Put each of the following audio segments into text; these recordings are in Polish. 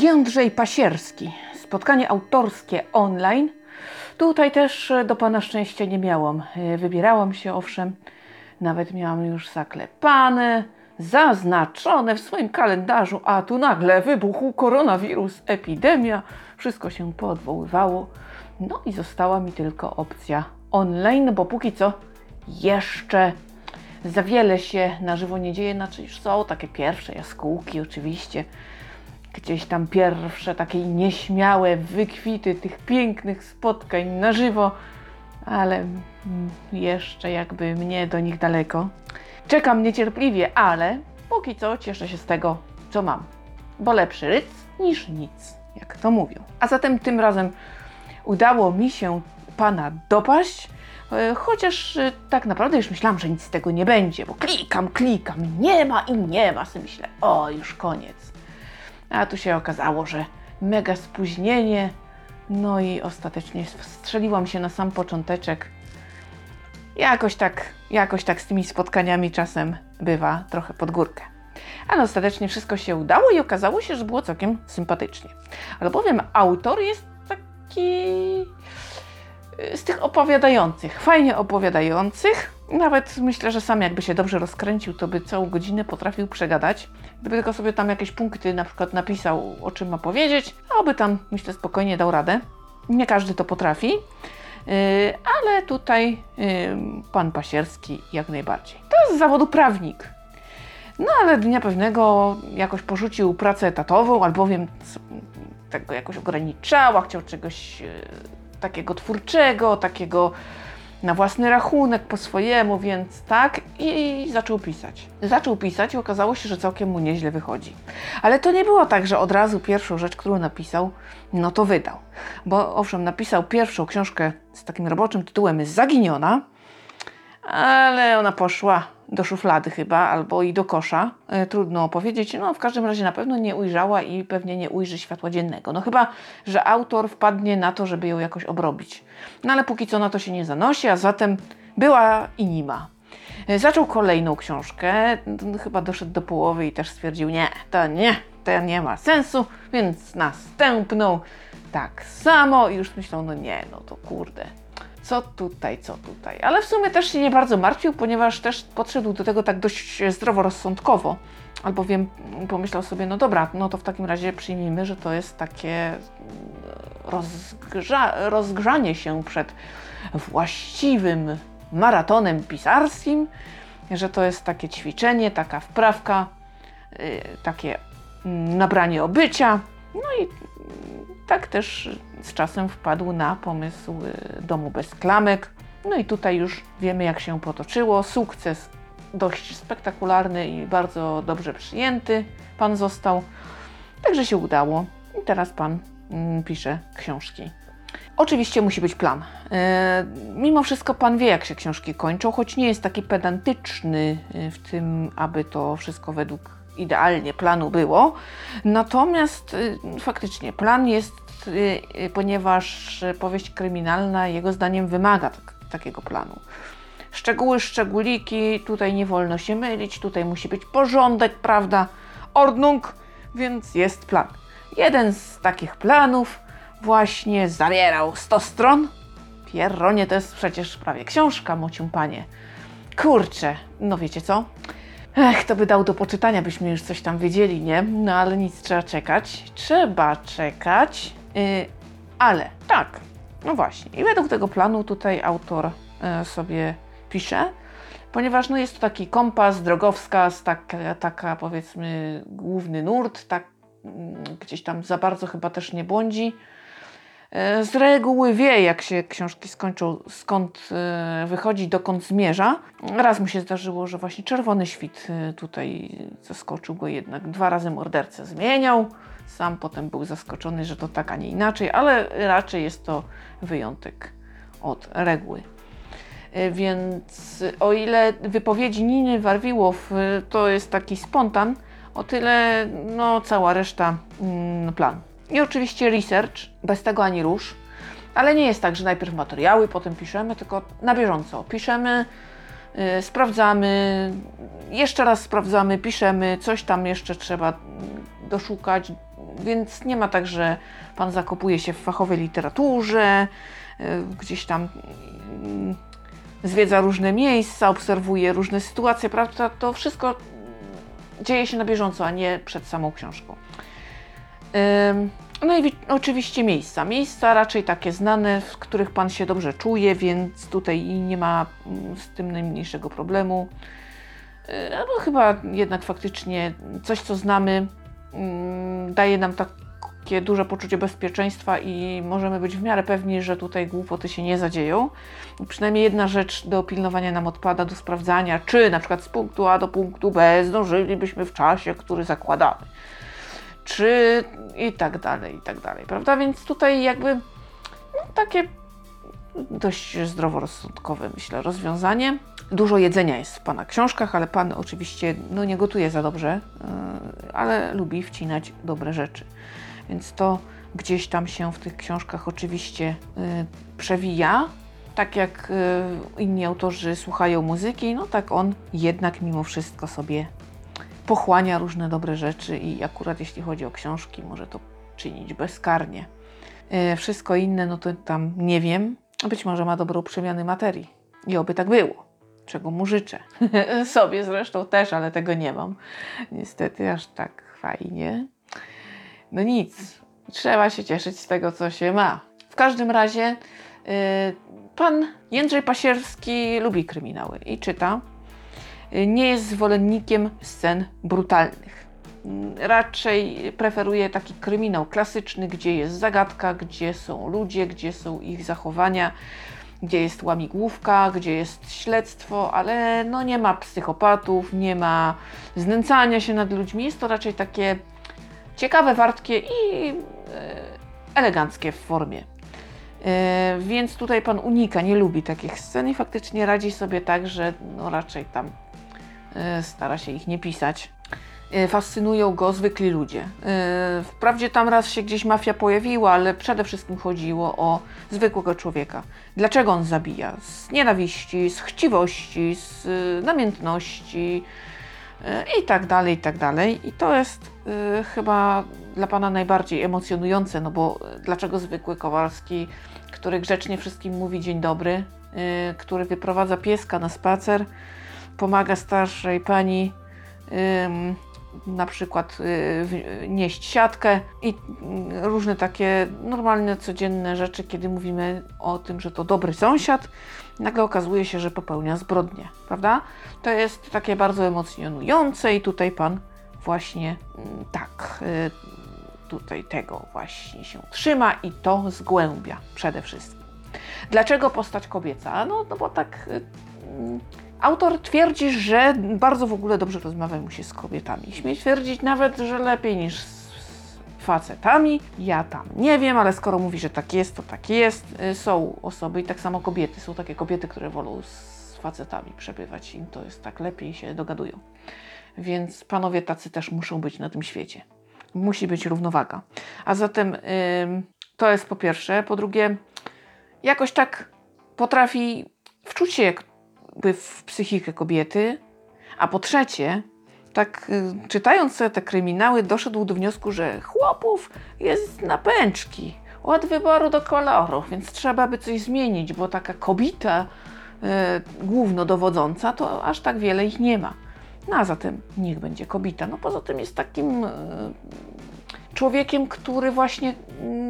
Jędrzej Pasierski. Spotkanie autorskie online. Tutaj też e, do Pana szczęścia nie miałam. E, Wybierałam się, owszem, nawet miałam już zaklepane, zaznaczone w swoim kalendarzu, a tu nagle wybuchł koronawirus, epidemia, wszystko się poodwoływało. No i została mi tylko opcja online, bo póki co jeszcze za wiele się na żywo nie dzieje, znaczy już są takie pierwsze jaskółki oczywiście, gdzieś tam pierwsze takie nieśmiałe wykwity tych pięknych spotkań na żywo, ale jeszcze jakby mnie do nich daleko. Czekam niecierpliwie, ale póki co cieszę się z tego, co mam, bo lepszy ryc niż nic, jak to mówią. A zatem tym razem udało mi się pana dopaść, e, chociaż e, tak naprawdę już myślałam, że nic z tego nie będzie, bo klikam, klikam, nie ma i nie ma, sobie myślę, o już koniec. A tu się okazało, że mega spóźnienie, no i ostatecznie strzeliłam się na sam począteczek. Jakoś tak, jakoś tak z tymi spotkaniami czasem bywa trochę pod górkę. Ale ostatecznie wszystko się udało i okazało się, że było całkiem sympatycznie. Albowiem autor jest taki y, z tych opowiadających, fajnie opowiadających. Nawet myślę, że sam jakby się dobrze rozkręcił, to by całą godzinę potrafił przegadać. Gdyby tylko sobie tam jakieś punkty na przykład napisał, o czym ma powiedzieć, aby tam, myślę, spokojnie dał radę. Nie każdy to potrafi, yy, ale tutaj yy, pan Pasierski jak najbardziej. To jest z zawodu prawnik. No ale dnia pewnego jakoś porzucił pracę etatową, albowiem tego jakoś ograniczała, chciał czegoś yy, takiego twórczego, takiego na własny rachunek, po swojemu, więc tak i, zaczął pisać. Zaczął pisać i okazało się, że całkiem mu nieźle wychodzi. Ale to nie było tak, że od razu pierwszą rzecz, którą napisał, no to wydał. Bo owszem, napisał pierwszą książkę z takim roboczym tytułem Zaginiona, ale ona poszła do szuflady chyba, albo i do kosza. E, trudno powiedzieć. No, w każdym razie na pewno nie ujrzała i pewnie nie ujrzy światła dziennego. No chyba, że autor wpadnie na to, żeby ją jakoś obrobić. No ale póki co na to się nie zanosi, a zatem była i nie ma. E, zaczął kolejną książkę, chyba doszedł do połowy i też stwierdził, nie, to nie, to nie ma sensu, więc następną tak samo i już myślał, no nie, no to kurde, co tutaj, co tutaj. Ale w sumie też się nie bardzo martwił, ponieważ też podszedł do tego tak dość zdroworozsądkowo. Albowiem pomyślał sobie, no dobra, no to w takim razie przyjmijmy, że to jest takie mm, rozgrza rozgrzanie się przed właściwym maratonem pisarskim, że to jest takie ćwiczenie, taka wprawka, yy, takie mm, nabranie obycia. No i tak też z czasem wpadł na pomysł y, domu bez klamek. No i tutaj już wiemy, jak się potoczyło. Sukces dość spektakularny i bardzo dobrze przyjęty. Pan został. Także się udało. I teraz pan mm, pisze książki. Oczywiście musi być plan. E, mimo wszystko pan wie, jak się książki kończą, choć nie jest taki pedantyczny y, w tym, aby to wszystko według idealnie planu było. Natomiast y, faktycznie plan jest, ponieważ powieść kryminalna jego zdaniem wymaga tak, takiego planu. Szczegóły, szczególiki, tutaj nie wolno się mylić, tutaj musi być porządek, prawda? Ordnung, więc jest plan. Jeden z takich planów właśnie zawierał 100 stron. Pierronie to jest przecież prawie książka, mocium panie. Kurczę, no wiecie co? Ech, to by dał do poczytania, byśmy już coś tam wiedzieli, nie? No ale nic, trzeba czekać. Trzeba czekać. Yy, ale tak, no właśnie. I według tego planu tutaj autor yy, sobie pisze, ponieważ no, jest to taki kompas, drogowskaz, taka, taka powiedzmy główny nurt, tak yy, gdzieś tam za bardzo chyba też nie błądzi. E, z reguły wie, jak się książki skończą, skąd e, wychodzi, dokąd zmierza. Raz mu się zdarzyło, że właśnie czerwony świt e, tutaj zaskoczył go jednak. Dwa razy mordercę zmieniał. Sam potem był zaskoczony, że to tak, a nie inaczej, ale raczej jest to wyjątek od reguły. Więc o ile wypowiedzi Niny Warwiłow to jest taki spontan, o tyle no, cała reszta mm, plan. I oczywiście research, bez tego ani rusz. Ale nie jest tak, że najpierw materiały, potem piszemy, tylko na bieżąco. Piszemy, yy, sprawdzamy, jeszcze raz sprawdzamy, piszemy, coś tam jeszcze trzeba doszukać, więc nie ma tak, że pan zakopuje się w fachowej literaturze, y, gdzieś tam mm, zwiedza różne miejsca, obserwuje różne sytuacje, prawda? To wszystko dzieje się na bieżąco, a nie przed samą książką. No i wi- oczywiście miejsca. Miejsca raczej takie znane, w których Pan się dobrze czuje, więc tutaj nie ma mm, z tym najmniejszego problemu. No chyba jednak faktycznie coś, co znamy, mm, daje nam takie duże poczucie bezpieczeństwa i możemy być w miarę pewni, że tutaj głupoty się nie zadzieją. Przynajmniej jedna rzecz do pilnowania nam odpada, do sprawdzania, czy na przykład z punktu A do punktu B zdążylibyśmy w czasie, który zakładamy czy i tak dalej, i tak dalej, prawda? Więc tutaj jakby no, takie dość zdroworozsądkowe, myślę, rozwiązanie. Dużo jedzenia jest w Pana książkach, ale Pan oczywiście no, nie gotuje za dobrze, yy, ale lubi wcinać dobre rzeczy. Więc to gdzieś tam się w tych książkach oczywiście yy, przewija. Tak jak yy, inni autorzy słuchają muzyki, no tak on jednak mimo wszystko sobie pochłania różne dobre rzeczy i akurat jeśli chodzi o książki, może to czynić bezkarnie. E, Wszystko inne, no to tam nie wiem. Być może ma dobrą przemianę materii. I oby tak było. Czego mu życzę. Sobie zresztą też, ale tego nie mam. Niestety aż tak fajnie. No nic. Trzeba się cieszyć z tego, co się ma. W każdym razie y, pan Jędrzej Pasierski lubi kryminały i czyta nie jest zwolennikiem scen brutalnych. Raczej preferuje taki kryminał klasyczny, gdzie jest zagadka, gdzie są ludzie, gdzie są ich zachowania, gdzie jest łamigłówka, gdzie jest śledztwo, ale no nie ma psychopatów, nie ma znęcania się nad ludźmi. Jest to raczej takie ciekawe, wartkie i e, eleganckie w formie. E, Więc tutaj pan unika, nie lubi takich scen i faktycznie radzi sobie tak, że no raczej tam stara się ich nie pisać. E, Fascynują go zwykli ludzie. E, Wprawdzie tam raz się gdzieś mafia pojawiła, ale przede wszystkim chodziło o zwykłego człowieka. Dlaczego on zabija? Z nienawiści, z chciwości, z e, namiętności e, i tak dalej, i tak dalej. I to jest e, chyba dla Pana najbardziej emocjonujące, no bo e, dlaczego zwykły Kowalski, który grzecznie wszystkim mówi dzień dobry, e, który wyprowadza pieska na spacer, pomaga starszej pani na przykład y, nieść siatkę i mm, różne takie normalne, codzienne rzeczy, kiedy mówimy o tym, że to dobry sąsiad, nagle okazuje się, że popełnia zbrodnię, prawda? To jest takie bardzo emocjonujące i tutaj pan właśnie mm, tak y, tutaj tego właśnie się trzyma i to zgłębia przede wszystkim. Dlaczego postać kobieca? No, no bo tak y, mm, Autor twierdzi, że bardzo w ogóle dobrze rozmawia mu się z kobietami. Śmie twierdzić nawet, że lepiej niż z facetami. Ja tam nie wiem, ale skoro mówi, że tak jest, to tak jest. Y, Są osoby i tak samo kobiety. Są takie kobiety, które wolą z facetami przebywać. Im to jest tak lepiej się dogadują. Więc panowie tacy też muszą być na tym świecie. Musi być równowaga. A zatem ym, to jest po pierwsze. Po drugie, jakoś tak potrafi wczuć się w psychikę kobiety. A po trzecie, tak y, czytając sobie te kryminały, doszedł do wniosku, że chłopów jest na pęczki. Od wyboru do koloru, więc trzeba by coś zmienić, bo taka kobita y, głównodowodząca, to aż tak wiele ich nie ma. No a zatem niech będzie kobita. No poza tym jest takim y, człowiekiem, który właśnie mm,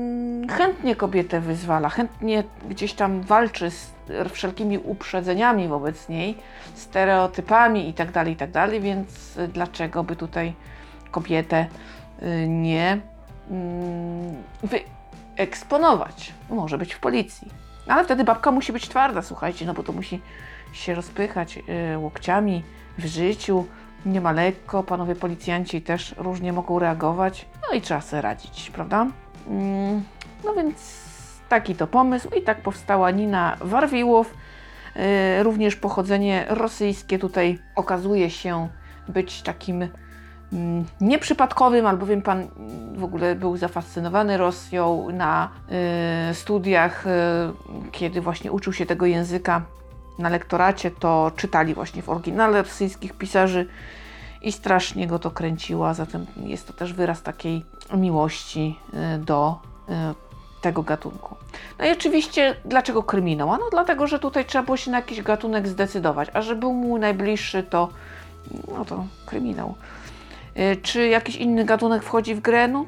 chętnie kobietę wyzwala, chętnie gdzieś tam walczy z wszelkimi uprzedzeniami wobec niej, stereotypami itd., tak itd., więc y, dlaczego by tutaj kobietę y, nie mm, wyeksponować? Może być w policji. Ale wtedy babka musi być twarda, słuchajcie, no bo to musi się rozpychać y, łokciami w życiu, nie ma lekko, panowie policjanci też różnie mogą reagować, no i trzeba sobie radzić, prawda? Mm, No więc taki to pomysł i tak powstała Nina Warwiłow. Yy, Również pochodzenie rosyjskie tutaj okazuje się być takim mm, nieprzypadkowym, albowiem pan w ogóle był zafascynowany Rosją na y, studiach, y, kiedy właśnie uczył się tego języka na lektoracie, to czytali właśnie w oryginale rosyjskich pisarzy i strasznie go to kręciło, a zatem jest to też wyraz takiej miłości y, do y, tego gatunku. No i oczywiście, dlaczego kryminał? No dlatego, że tutaj trzeba było się na jakiś gatunek zdecydować, a że był mu najbliższy, to no to kryminał. Y, Czy jakiś inny gatunek wchodzi w grę? No,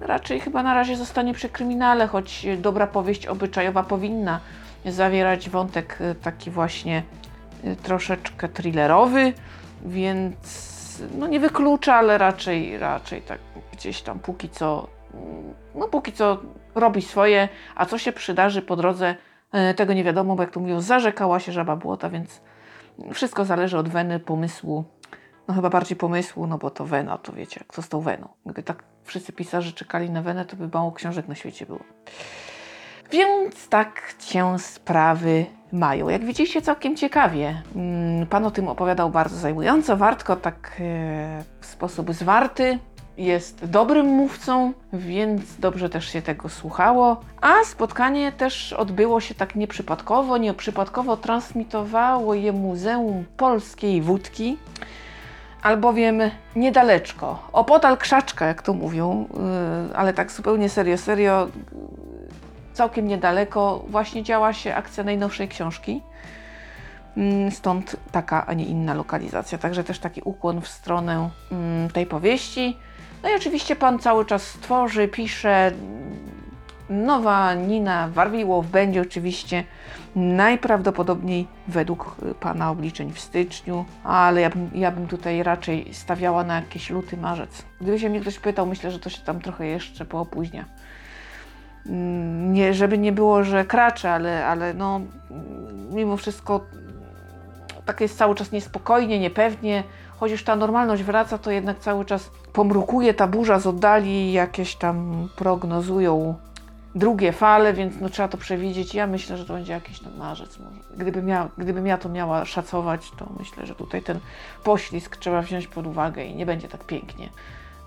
raczej chyba na razie zostanie przy kryminale, choć dobra powieść obyczajowa powinna zawierać wątek y, taki właśnie y, troszeczkę thrillerowy, więc no nie wyklucza, ale raczej, raczej tak gdzieś tam póki co, no póki co robi swoje, a co się przydarzy po drodze, y, tego nie wiadomo, bo jak to mówią, zarzekała się żaba błota, więc wszystko zależy od weny, pomysłu, no chyba bardziej pomysłu, no bo to wena, to wiecie, jak to z tą weną. Gdyby tak wszyscy pisarze czekali na wenę, to by mało książek na świecie było. Więc tak się sprawy mają. Jak widzicie, całkiem ciekawie. Mm, Pan o tym opowiadał bardzo zajmująco. Wartko tak e, w sposób zwarty. Jest dobrym mówcą, więc dobrze też się tego słuchało. A spotkanie też odbyło się tak nieprzypadkowo. Nieprzypadkowo transmitowało je Muzeum Polskiej Wódki albowiem niedaleczko, opodal krzaczka, jak to mówią, yy, ale tak zupełnie serio, serio, całkiem niedaleko właśnie działa się akcja najnowszej książki. Yy, Stąd taka, a nie inna lokalizacja. Także też taki ukłon w stronę mm, tej powieści. No i oczywiście pan cały czas tworzy, pisze. Nowa Nina Warwiłow będzie oczywiście najprawdopodobniej według y, pana obliczeń w styczniu, ale ja bym, ja bym tutaj raczej stawiała na jakiś luty, marzec. Gdyby się mnie ktoś pytał, myślę, że to się tam trochę jeszcze poopóźnia. Mm, Nie, żeby nie było, że kraczę, ale, ale no mimo wszystko tak jest cały czas niespokojnie, niepewnie. Chociaż ta normalność wraca, to jednak cały czas pomrukuje ta burza z oddali, jakieś tam prognozują drugie fale, więc no, trzeba to przewidzieć. Ja myślę, że to będzie jakiś tam marzec może. Gdybym ja, gdybym ja to miała szacować, to myślę, że tutaj ten poślizg trzeba wziąć pod uwagę i nie będzie tak pięknie.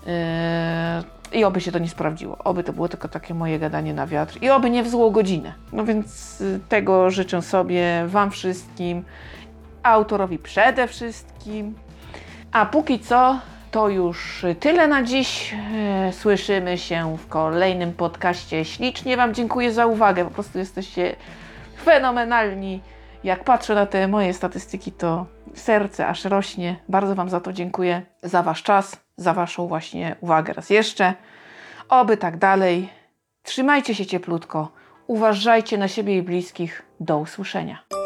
Yy, I oby się to nie sprawdziło. Oby to było tylko takie moje gadanie na wiatr. I oby nie w złą godzinę. No więc y, tego życzę sobie, Wam wszystkim, autorowi przede wszystkim. A póki co, to już tyle na dziś. E, Słyszymy się w kolejnym podcaście. Ślicznie Wam dziękuję za uwagę. Po prostu jesteście fenomenalni. Jak patrzę na te moje statystyki, to serce aż rośnie. Bardzo Wam za to dziękuję, za Wasz czas, za Waszą właśnie uwagę raz jeszcze. Oby tak dalej. Trzymajcie się cieplutko. Uważajcie na siebie i bliskich. Do usłyszenia.